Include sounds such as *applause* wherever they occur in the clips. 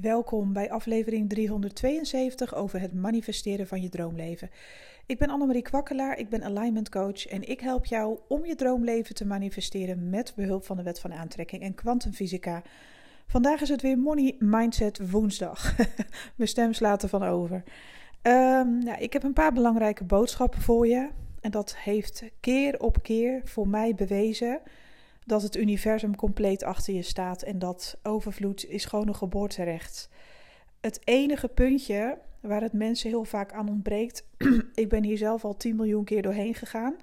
Welkom bij aflevering 372 over het manifesteren van je droomleven. Ik ben Annemarie Kwakkelaar, ik ben alignment coach en ik help jou om je droomleven te manifesteren met behulp van de wet van aantrekking en kwantumfysica. Vandaag is het weer Money Mindset woensdag. *laughs* Mijn stem slaat ervan over. Nou, ik heb een paar belangrijke boodschappen voor je en dat heeft keer op keer voor mij bewezen dat het universum compleet achter je staat en dat overvloed is gewoon een geboorterecht. Het enige puntje waar het mensen heel vaak aan ontbreekt, *clears throat* ik ben hier zelf al 10 miljoen keer doorheen gegaan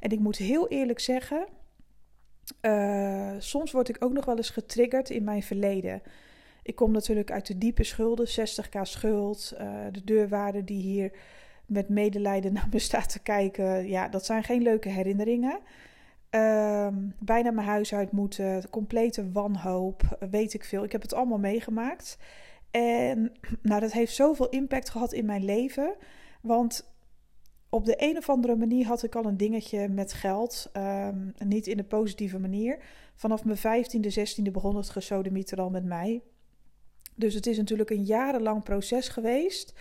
en ik moet heel eerlijk zeggen, uh, soms word ik ook nog wel eens getriggerd in mijn verleden. Ik kom natuurlijk uit de diepe schulden, 60k schuld, uh, de deurwaarde die hier met medelijden *laughs* naar me staat te kijken. Ja, dat zijn geen leuke herinneringen. Ehm, bijna mijn huis uit moeten, complete wanhoop, weet ik veel. Ik heb het allemaal meegemaakt. En *clears throat* nou, dat heeft zoveel impact gehad in mijn leven. Want op de een of andere manier had ik al een dingetje met geld. Um, niet in de positieve manier. Vanaf mijn 15e, 16e begon het gesodemieter al met mij. Dus het is natuurlijk een jarenlang proces geweest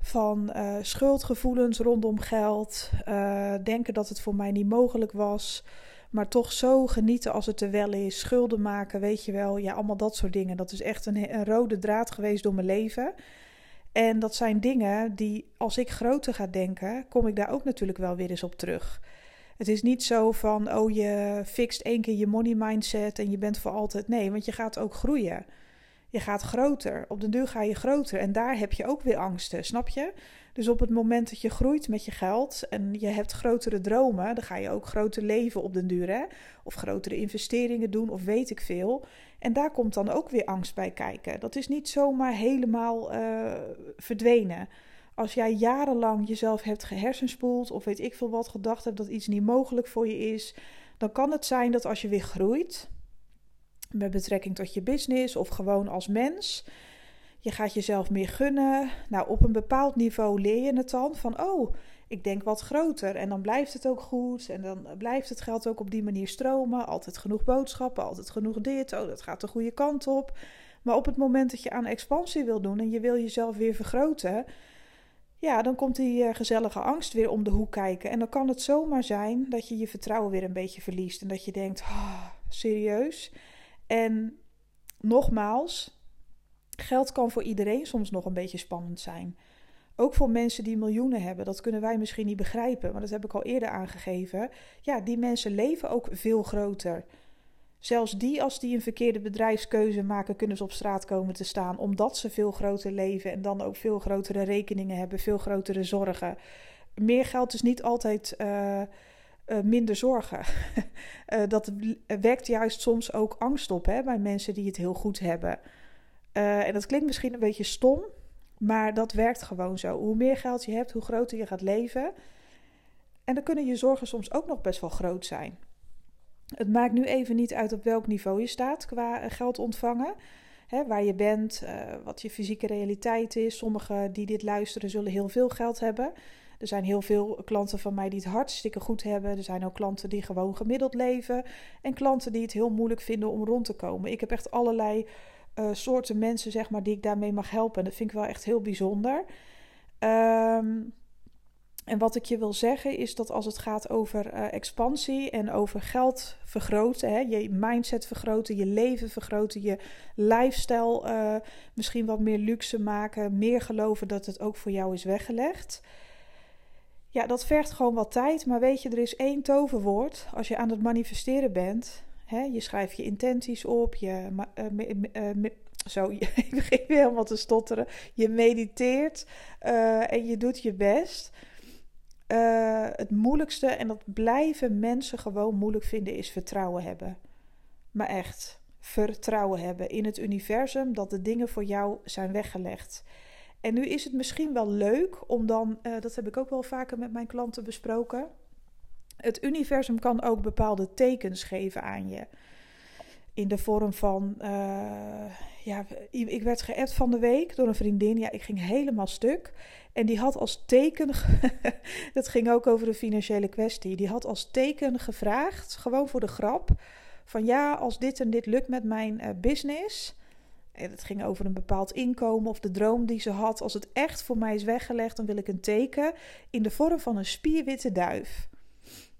van uh, schuldgevoelens rondom geld, uh, denken dat het voor mij niet mogelijk was, maar toch zo genieten als het er wel is, schulden maken, weet je wel, ja, allemaal dat soort dingen. Dat is echt een, een rode draad geweest door mijn leven. En dat zijn dingen die, als ik groter ga denken, kom ik daar ook natuurlijk wel weer eens op terug. Het is niet zo van, oh je fixt één keer je money mindset en je bent voor altijd. Nee, want je gaat ook groeien. Je gaat groter. Op de deur ga je groter. En daar heb je ook weer angsten, snap je? Dus op het moment dat je groeit met je geld en je hebt grotere dromen, dan ga je ook groter leven op den duur, hè? Of grotere investeringen doen, of weet ik veel. En daar komt dan ook weer angst bij kijken. Dat is niet zomaar helemaal uh, verdwenen. Als jij jarenlang jezelf hebt gehersenspoeld, of weet ik veel wat, gedacht hebt dat iets niet mogelijk voor je is, dan kan het zijn dat als je weer groeit, met betrekking tot je business of gewoon als mens. Je gaat jezelf meer gunnen. Nou, op een bepaald niveau leer je het dan van, oh, ik denk wat groter. En dan blijft het ook goed. En dan blijft het geld ook op die manier stromen. Altijd genoeg boodschappen, altijd genoeg dit. Oh, dat gaat de goede kant op. Maar op het moment dat je aan expansie wil doen en je wil jezelf weer vergroten, ja, dan komt die uh, gezellige angst weer om de hoek kijken. En dan kan het zomaar zijn dat je je vertrouwen weer een beetje verliest. En dat je denkt, oh, serieus? En nogmaals, geld kan voor iedereen soms nog een beetje spannend zijn. Ook voor mensen die miljoenen hebben, dat kunnen wij misschien niet begrijpen, maar dat heb ik al eerder aangegeven. Ja, die mensen leven ook veel groter. Zelfs die, als die een verkeerde bedrijfskeuze maken, kunnen ze op straat komen te staan, omdat ze veel groter leven en dan ook veel grotere rekeningen hebben, veel grotere zorgen. Meer geld is niet altijd. Uh, uh, minder zorgen. uh, *laughs* dat wekt juist soms ook angst op hè, bij mensen die het heel goed hebben. Uh, en dat klinkt misschien een beetje stom, maar dat werkt gewoon zo. Hoe meer geld je hebt, hoe groter je gaat leven. En dan kunnen je zorgen soms ook nog best wel groot zijn. Het maakt nu even niet uit op welk niveau je staat qua geld ontvangen. Hè, waar je bent, wat je fysieke realiteit is. Sommigen die dit luisteren zullen heel veel geld hebben. Er zijn heel veel klanten van mij die het hartstikke goed hebben. Er zijn ook klanten die gewoon gemiddeld leven. En klanten die het heel moeilijk vinden om rond te komen. Ik heb echt allerlei uh, soorten mensen, zeg maar, die ik daarmee mag helpen. En dat vind ik wel echt heel bijzonder. Um, en wat ik je wil zeggen is dat als het gaat over uh, expansie en over geld vergroten, hè, je mindset vergroten, je leven vergroten, je lifestyle uh, misschien wat meer luxe maken, meer geloven dat het ook voor jou is weggelegd. Ja, dat vergt gewoon wat tijd. Maar weet je, er is één toverwoord. Als je aan het manifesteren bent. Hè, je schrijft je intenties op. Je, uh, uh, zo, ik begin weer helemaal te stotteren. Je mediteert uh, en je doet je best. het moeilijkste, en dat blijven mensen gewoon moeilijk vinden, is vertrouwen hebben. Maar echt, vertrouwen hebben in het universum dat de dingen voor jou zijn weggelegd. En nu is het misschien wel leuk om dan, uh, dat heb ik ook wel vaker met mijn klanten besproken. Het universum kan ook bepaalde tekens geven aan je. In de vorm van, uh, ja, ik werd geappt van de week door een vriendin. Ja, ik ging helemaal stuk. En die had als teken, *laughs* dat ging ook over de financiële kwestie. Die had als teken gevraagd, gewoon voor de grap, van ja, als dit en dit lukt met mijn uh, business, En het ging over een bepaald inkomen of de droom die ze had. Als het echt voor mij is weggelegd, dan wil ik een teken in de vorm van een spierwitte duif.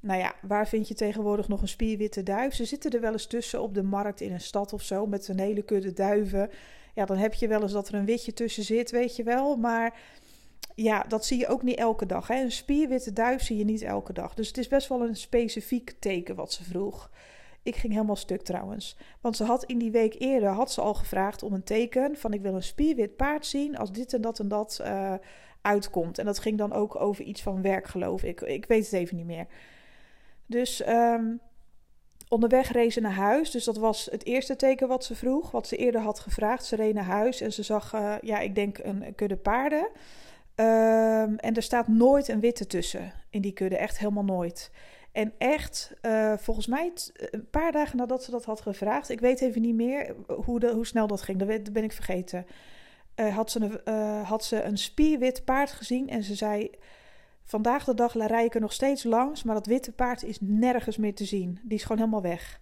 Nou ja, waar vind je tegenwoordig nog een spierwitte duif? Ze zitten er wel eens tussen op de markt in een stad of zo met een hele kudde duiven. Ja, dan heb je wel eens dat er een witje tussen zit, weet je wel. Maar ja, dat zie je ook niet elke dag. Hè? Een spierwitte duif zie je niet elke dag. Dus het is best wel een specifiek teken wat ze vroeg. Ik ging helemaal stuk trouwens. Want ze had in die week eerder had ze al gevraagd om een teken van ik wil een spierwit paard zien als dit en dat en dat uh, uitkomt. En dat ging dan ook over iets van werk geloof ik. Ik weet het even niet meer. Dus um, onderweg reed ze naar huis. Dus dat was het eerste teken wat ze vroeg. Wat ze eerder had gevraagd. Ze reed naar huis en ze zag, uh, ja, ik denk een kudde paarden. Um, en er staat nooit een witte tussen in die kudde. Echt helemaal nooit. En echt, uh, volgens mij een paar dagen nadat ze dat had gevraagd, ik weet even niet meer hoe, de, hoe snel dat ging, dat ben ik vergeten. Uh, had, ze een, uh, had ze een spierwit paard gezien en ze zei: Vandaag de dag rij ik er nog steeds langs, maar dat witte paard is nergens meer te zien. Die is gewoon helemaal weg.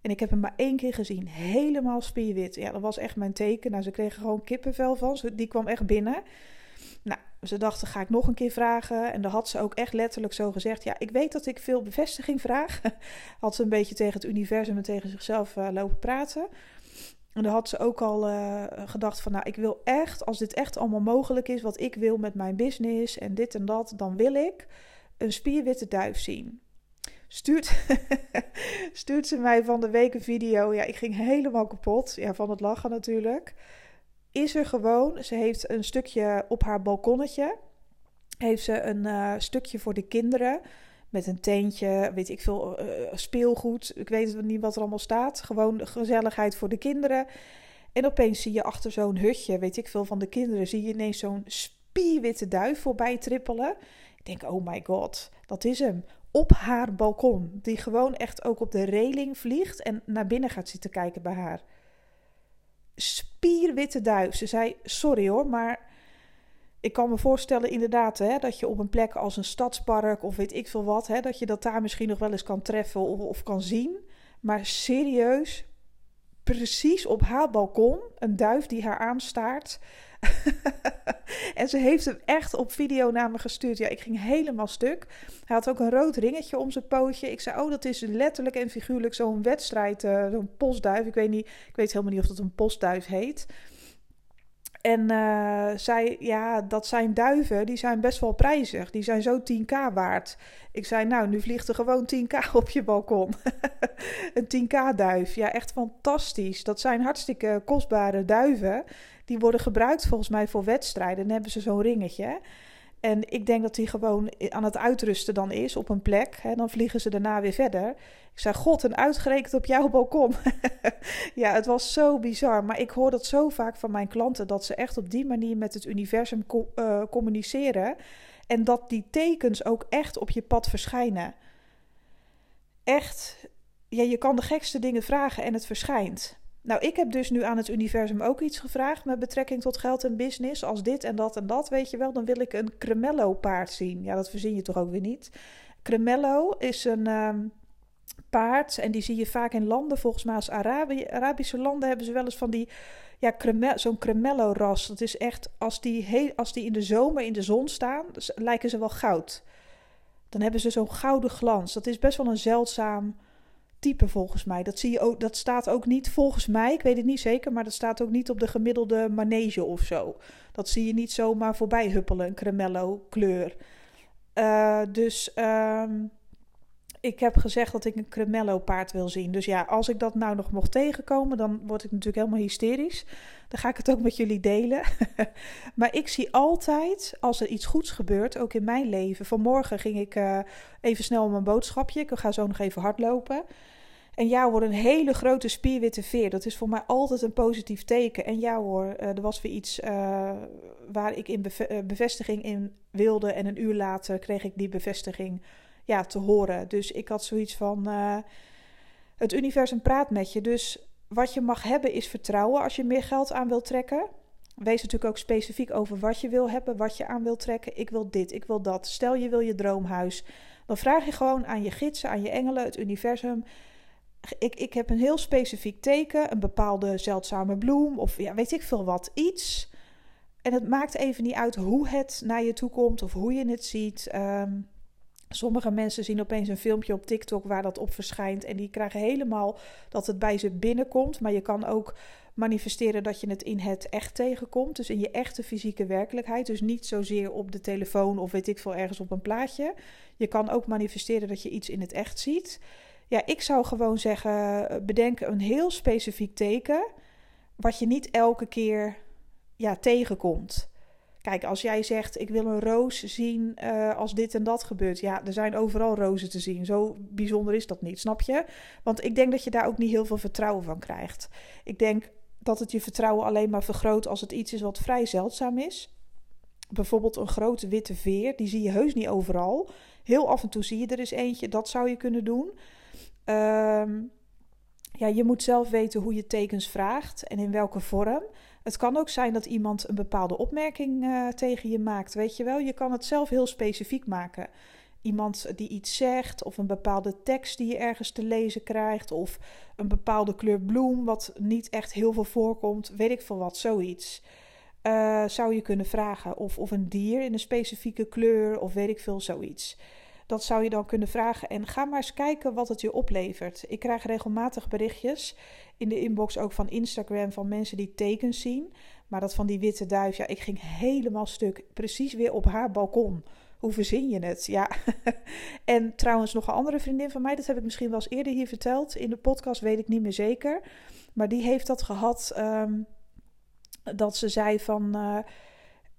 En ik heb hem maar één keer gezien, helemaal spierwit. Ja, dat was echt mijn teken. Nou, ze kregen gewoon kippenvel van. Die kwam echt binnen. Ze dachten, ga ik nog een keer vragen? En dan had ze ook echt letterlijk zo gezegd: Ja, ik weet dat ik veel bevestiging vraag. *laughs* had ze een beetje tegen het universum en tegen zichzelf uh, lopen praten. En dan had ze ook al uh, gedacht van, nou, ik wil echt, als dit echt allemaal mogelijk is, wat ik wil met mijn business en dit en dat, dan wil ik een spierwitte duif zien. Stuurt, *laughs* stuurt ze mij van de week een video. Ja, ik ging helemaal kapot. Ja, van het lachen natuurlijk is er gewoon. Ze heeft een stukje op haar balkonnetje. Heeft ze een uh, stukje voor de kinderen. Met een teentje, weet ik veel, uh, speelgoed. Ik weet niet wat er allemaal staat. Gewoon gezelligheid voor de kinderen. En opeens zie je achter zo'n hutje, weet ik veel, van de kinderen... zie je ineens zo'n spierwitte duif voorbij trippelen. Ik denk, oh my god, dat is hem. Op haar balkon. Die gewoon echt ook op de reling vliegt en naar binnen gaat zitten kijken bij haar spierwitte duif. Ze zei: Sorry hoor, maar ik kan me voorstellen inderdaad hè, dat je op een plek als een stadspark of weet ik veel wat, hè, dat je dat daar misschien nog wel eens kan treffen of, of kan zien. Maar serieus, precies op haar balkon, een duif die haar aanstaart. *laughs* en ze heeft hem echt op video naar me gestuurd. Ja, ik ging helemaal stuk. Hij had ook een rood ringetje om zijn pootje. Ik zei, oh, dat is letterlijk en figuurlijk zo'n wedstrijd, uh, zo'n postduif. Ik weet, niet, ik weet helemaal niet of dat een postduif heet. En uh, zij, ja, dat zijn duiven, die zijn best wel prijzig. Die zijn zo 10k waard. Ik zei, nou, nu vliegt er gewoon 10k *laughs* op je balkon. *laughs* een 10k duif. Ja, echt fantastisch. Dat zijn hartstikke kostbare duiven. Die worden gebruikt volgens mij voor wedstrijden. Dan hebben ze zo'n ringetje. En ik denk dat die gewoon aan het uitrusten dan is op een plek. Hè, dan vliegen ze daarna weer verder. Ik zei, god, en uitgerekend op jouw balkon. *laughs* ja, het was zo bizar. Maar ik hoor dat zo vaak van mijn klanten... dat ze echt op die manier met het universum uh, communiceren. En dat die tekens ook echt op je pad verschijnen. Echt, ja, je kan de gekste dingen vragen en het verschijnt. Nou, ik heb dus nu aan het universum ook iets gevraagd met betrekking tot geld en business. Als dit en dat en dat, weet je wel, dan wil ik een Cremello paard zien. Ja, dat verzin je toch ook weer niet. Cremello is een um, paard en die zie je vaak in landen, volgens mij als Arabi Arabische landen hebben ze wel eens van die, ja, zo'n Cremello ras. Dat is echt, als die, als die in de zomer in de zon staan, lijken ze wel goud. Dan hebben ze zo'n gouden glans. Dat is best wel een zeldzaam type volgens mij. Dat, zie je ook, dat staat ook niet volgens mij, ik weet het niet zeker, maar dat staat ook niet op de gemiddelde manege of zo. Dat zie je niet zomaar voorbij huppelen, een cremello kleur. Uh, dus um, ik heb gezegd dat ik een cremello paard wil zien. Dus ja, als ik dat nou nog mocht tegenkomen, dan word ik natuurlijk helemaal hysterisch. Dan ga ik het ook met jullie delen. *laughs* maar ik zie altijd, als er iets goeds gebeurt, ook in mijn leven. Vanmorgen ging ik uh, even snel mijn boodschapje. Ik ga zo nog even hardlopen. En ja hoor, een hele grote spierwitte veer. Dat is voor mij altijd een positief teken. En ja hoor, uh, er was weer iets uh, waar ik in beve bevestiging in wilde. En een uur later kreeg ik die bevestiging ja, te horen. Dus ik had zoiets van: uh, het universum praat met je. Dus wat je mag hebben is vertrouwen als je meer geld aan wilt trekken. Wees natuurlijk ook specifiek over wat je wil hebben, wat je aan wilt trekken. Ik wil dit, ik wil dat. Stel je wil je droomhuis. Dan vraag je gewoon aan je gidsen, aan je engelen, het universum ik, ik heb een heel specifiek teken, een bepaalde zeldzame bloem of ja, weet ik veel wat, iets. En het maakt even niet uit hoe het naar je toe komt of hoe je het ziet. Ehm, sommige mensen zien opeens een filmpje op TikTok waar dat op verschijnt. En die krijgen helemaal dat het bij ze binnenkomt. Maar je kan ook manifesteren dat je het in het echt tegenkomt. Dus in je echte fysieke werkelijkheid. Dus niet zozeer op de telefoon of weet ik veel ergens op een plaatje. Je kan ook manifesteren dat je iets in het echt ziet. Ja, ik zou gewoon zeggen: bedenk een heel specifiek teken. Wat je niet elke keer ja, tegenkomt. Kijk, als jij zegt: Ik wil een roos zien uh, als dit en dat gebeurt. Ja, er zijn overal rozen te zien. Zo bijzonder is dat niet, snap je? Want ik denk dat je daar ook niet heel veel vertrouwen van krijgt. Ik denk dat het je vertrouwen alleen maar vergroot als het iets is wat vrij zeldzaam is. Bijvoorbeeld een grote witte veer, die zie je heus niet overal. Heel af en toe zie je er eens eentje, dat zou je kunnen doen. Um, ja, je moet zelf weten hoe je tekens vraagt en in welke vorm. Het kan ook zijn dat iemand een bepaalde opmerking uh, tegen je maakt. Weet je wel, je kan het zelf heel specifiek maken. Iemand die iets zegt, of een bepaalde tekst die je ergens te lezen krijgt, of een bepaalde kleur bloem, wat niet echt heel veel voorkomt, weet ik veel wat, zoiets. Uh, zou je kunnen vragen. Of, of een dier in een specifieke kleur, of weet ik veel, zoiets. Dat zou je dan kunnen vragen. En ga maar eens kijken wat het je oplevert. Ik krijg regelmatig berichtjes in de inbox ook van Instagram van mensen die tekens zien. Maar dat van die witte duif, ja, ik ging helemaal stuk. Precies weer op haar balkon. Hoe verzin je het? Ja. *laughs* en trouwens, nog een andere vriendin van mij, dat heb ik misschien wel eens eerder hier verteld. In de podcast weet ik niet meer zeker. Maar die heeft dat gehad. Um, dat ze zei van. Uh,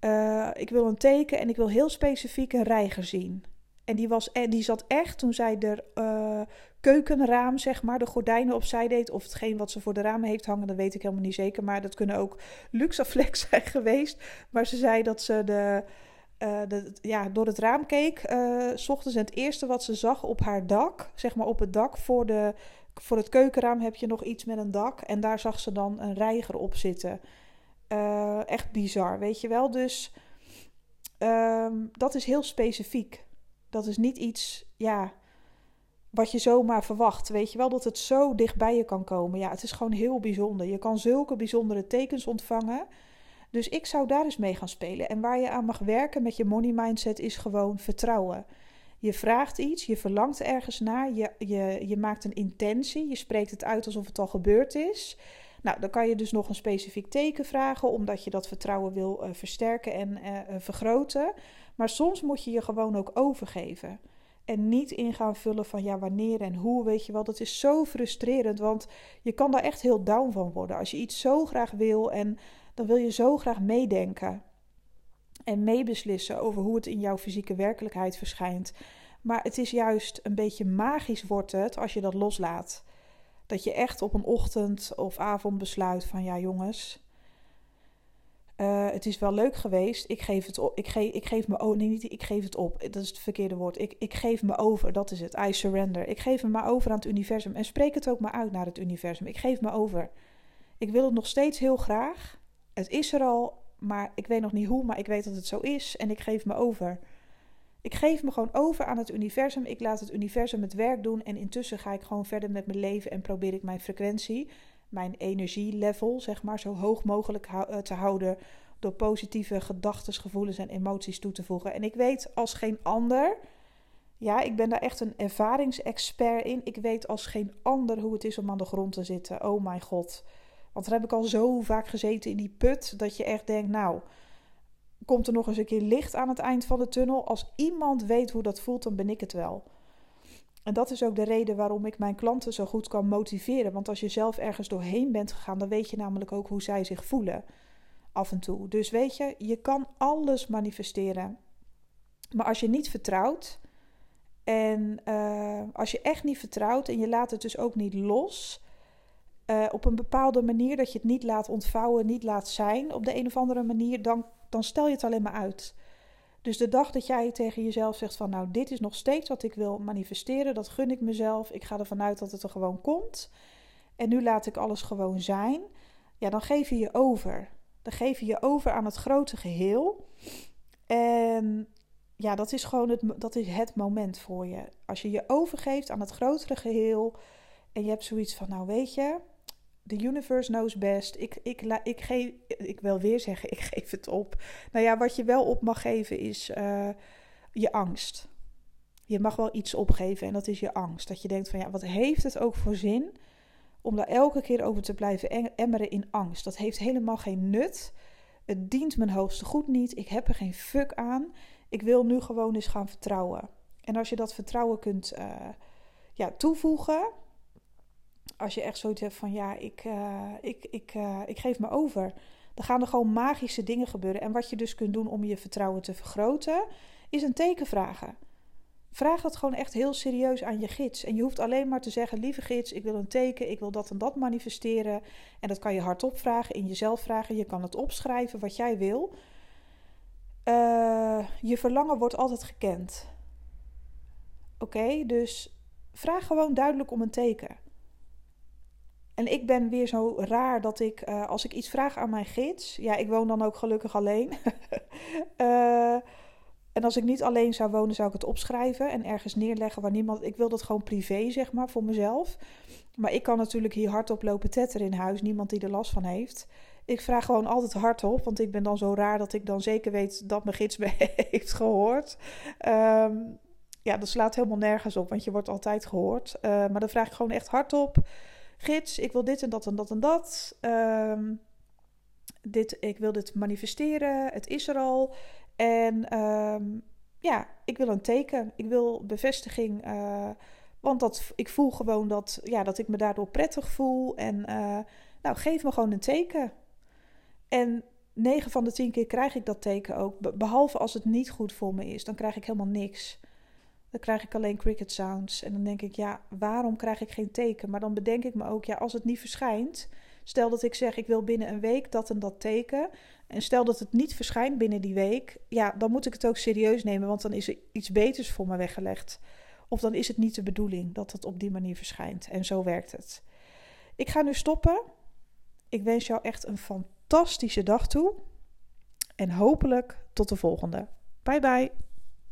uh, ik wil een teken en ik wil heel specifiek een reiger zien. En die, was, die zat echt toen zij de uh, keukenraam, zeg maar, de gordijnen opzij deed. Of hetgeen wat ze voor de ramen heeft hangen, dat weet ik helemaal niet zeker. Maar dat kunnen ook Luxaflex *laughs* zijn geweest. Maar ze zei dat ze de, de, ja, door het raam keek. Uh, s ochtends en het eerste wat ze zag op haar dak, zeg maar op het dak voor, de, voor het keukenraam heb je nog iets met een dak. En daar zag ze dan een reiger op zitten. echt bizar, weet je wel. Dus um, dat is heel specifiek. Dat is niet iets, ja, wat je zomaar verwacht. Weet je wel dat het zo dichtbij je kan komen. Ja, het is gewoon heel bijzonder. Je kan zulke bijzondere tekens ontvangen. Dus ik zou daar eens mee gaan spelen. En waar je aan mag werken met je money mindset is gewoon vertrouwen. Je vraagt iets, je verlangt ergens naar, je, je, je maakt een intentie, je spreekt het uit alsof het al gebeurd is. Nou, dan kan je dus nog een specifiek teken vragen, omdat je dat vertrouwen wil uh, versterken en uh, vergroten. Maar soms moet je je gewoon ook overgeven. En niet in gaan vullen van ja, wanneer en hoe, weet je wel. Dat is zo frustrerend, want je kan daar echt heel down van worden. Als je iets zo graag wil en dan wil je zo graag meedenken. En meebeslissen over hoe het in jouw fysieke werkelijkheid verschijnt. Maar het is juist een beetje magisch wordt het als je dat loslaat. Dat je echt op een ochtend of avond besluit van ja jongens, uh, het is wel leuk geweest. Ik geef het op. Ik, geef, ik geef me over. Nee, niet ik geef het op. Dat is het verkeerde woord. Ik, ik geef me over. Dat is het. I surrender. Ik geef me maar over aan het universum. En spreek het ook maar uit naar het universum. Ik geef me over. Ik wil het nog steeds heel graag. Het is er al. Maar ik weet nog niet hoe. Maar ik weet dat het zo is. En ik geef me over. Ik geef me gewoon over aan het universum. Ik laat het universum het werk doen. En intussen ga ik gewoon verder met mijn leven. En probeer ik mijn frequentie mijn energielevel, zeg maar, zo hoog mogelijk eh, te houden door positieve gedachten, gevoelens en emoties toe te voegen. En ik weet als geen ander, ja, ik ben daar echt een ervaringsexpert in. Ik weet als geen ander hoe het is om aan de grond te zitten. Oh mijn god. Want daar heb ik al zo vaak gezeten in die put dat je echt denkt, nou, komt er nog eens een keer licht aan het eind van de tunnel? Als iemand weet hoe dat voelt, dan ben ik het wel. En dat is ook de reden waarom ik mijn klanten zo goed kan motiveren. Want als je zelf ergens doorheen bent gegaan, dan weet je namelijk ook hoe zij zich voelen. Af en toe. Dus weet je, je kan alles manifesteren. Maar als je niet vertrouwt. En uh, als je echt niet vertrouwt en je laat het dus ook niet los. Uh, op een bepaalde manier dat je het niet laat ontvouwen, niet laat zijn. Op de een of andere manier, dan, dan stel je het alleen maar uit. Dus de dag dat jij tegen jezelf zegt van nou, dit is nog steeds wat ik wil manifesteren, dat gun ik mezelf. Ik ga ervan uit dat het er gewoon komt. En nu laat ik alles gewoon zijn. Ja, dan geef je je over. Dan geef je je over aan het grote geheel. En ja, dat is gewoon het, dat is het moment voor je. Als je je overgeeft aan het grotere geheel en je hebt zoiets van, nou weet je, the universe knows best. Ik, ik, ik, geef, ik wil weer zeggen, *laughs* ik geef het op. Nou ja, wat je wel op mag geven is uh, je angst. Je mag wel iets opgeven en dat is je angst. Dat je denkt van ja, wat heeft het ook voor zin om daar elke keer over te blijven emmeren in angst? Dat heeft helemaal geen nut. Het dient mijn hoogste goed niet. Ik heb er geen fuck aan. Ik wil nu gewoon eens gaan vertrouwen. En als je dat vertrouwen kunt uh, ja, toevoegen, als je echt zoiets hebt van ja, ik, uh, ik, ik, uh, ik geef me over. Dan gaan er gewoon magische dingen gebeuren. En wat je dus kunt doen om je vertrouwen te vergroten, is een teken vragen. Vraag dat gewoon echt heel serieus aan je gids. En je hoeft alleen maar te zeggen: Lieve gids, ik wil een teken, ik wil dat en dat manifesteren. En dat kan je hardop vragen, in jezelf vragen. Je kan het opschrijven wat jij wil. Uh, je verlangen wordt altijd gekend. Oké, dus vraag gewoon duidelijk om een teken. En ik ben weer zo raar dat ik, uh, als ik iets vraag aan mijn gids, ja, ik woon dan ook gelukkig alleen. uh, *laughs* en als ik niet alleen zou wonen, zou ik het opschrijven en ergens neerleggen waar niemand. Ik wil dat gewoon privé, zeg maar, voor mezelf. Maar ik kan natuurlijk hier hardop lopen tetteren in huis, niemand die er last van heeft. Ik vraag gewoon altijd hardop, want ik ben dan zo raar dat ik dan zeker weet dat mijn gids *laughs* me heeft gehoord. Um, ja, dat slaat helemaal nergens op, want je wordt altijd gehoord. Uh, maar dan vraag ik gewoon echt hardop. Gids, ik wil dit en dat en dat en dat. Um, dit, ik wil dit manifesteren. Het is er al. En um, ja, ik wil een teken. Ik wil bevestiging. Uh, want dat, ik voel gewoon dat, ja, dat ik me daardoor prettig voel. En uh, nou, geef me gewoon een teken. En 9 van de 10 keer krijg ik dat teken ook. Behalve als het niet goed voor me is. Dan krijg ik helemaal niks. Dan krijg ik alleen cricket sounds. En dan denk ik, ja, waarom krijg ik geen teken? Maar dan bedenk ik me ook, ja, als het niet verschijnt. Stel dat ik zeg, ik wil binnen een week dat en dat teken. En stel dat het niet verschijnt binnen die week, ja, dan moet ik het ook serieus nemen, want dan is er iets beters voor me weggelegd. Of dan is het niet de bedoeling dat het op die manier verschijnt. En zo werkt het. Ik ga nu stoppen. Ik wens jou echt een fantastische dag toe. En hopelijk tot de volgende. Bye bye.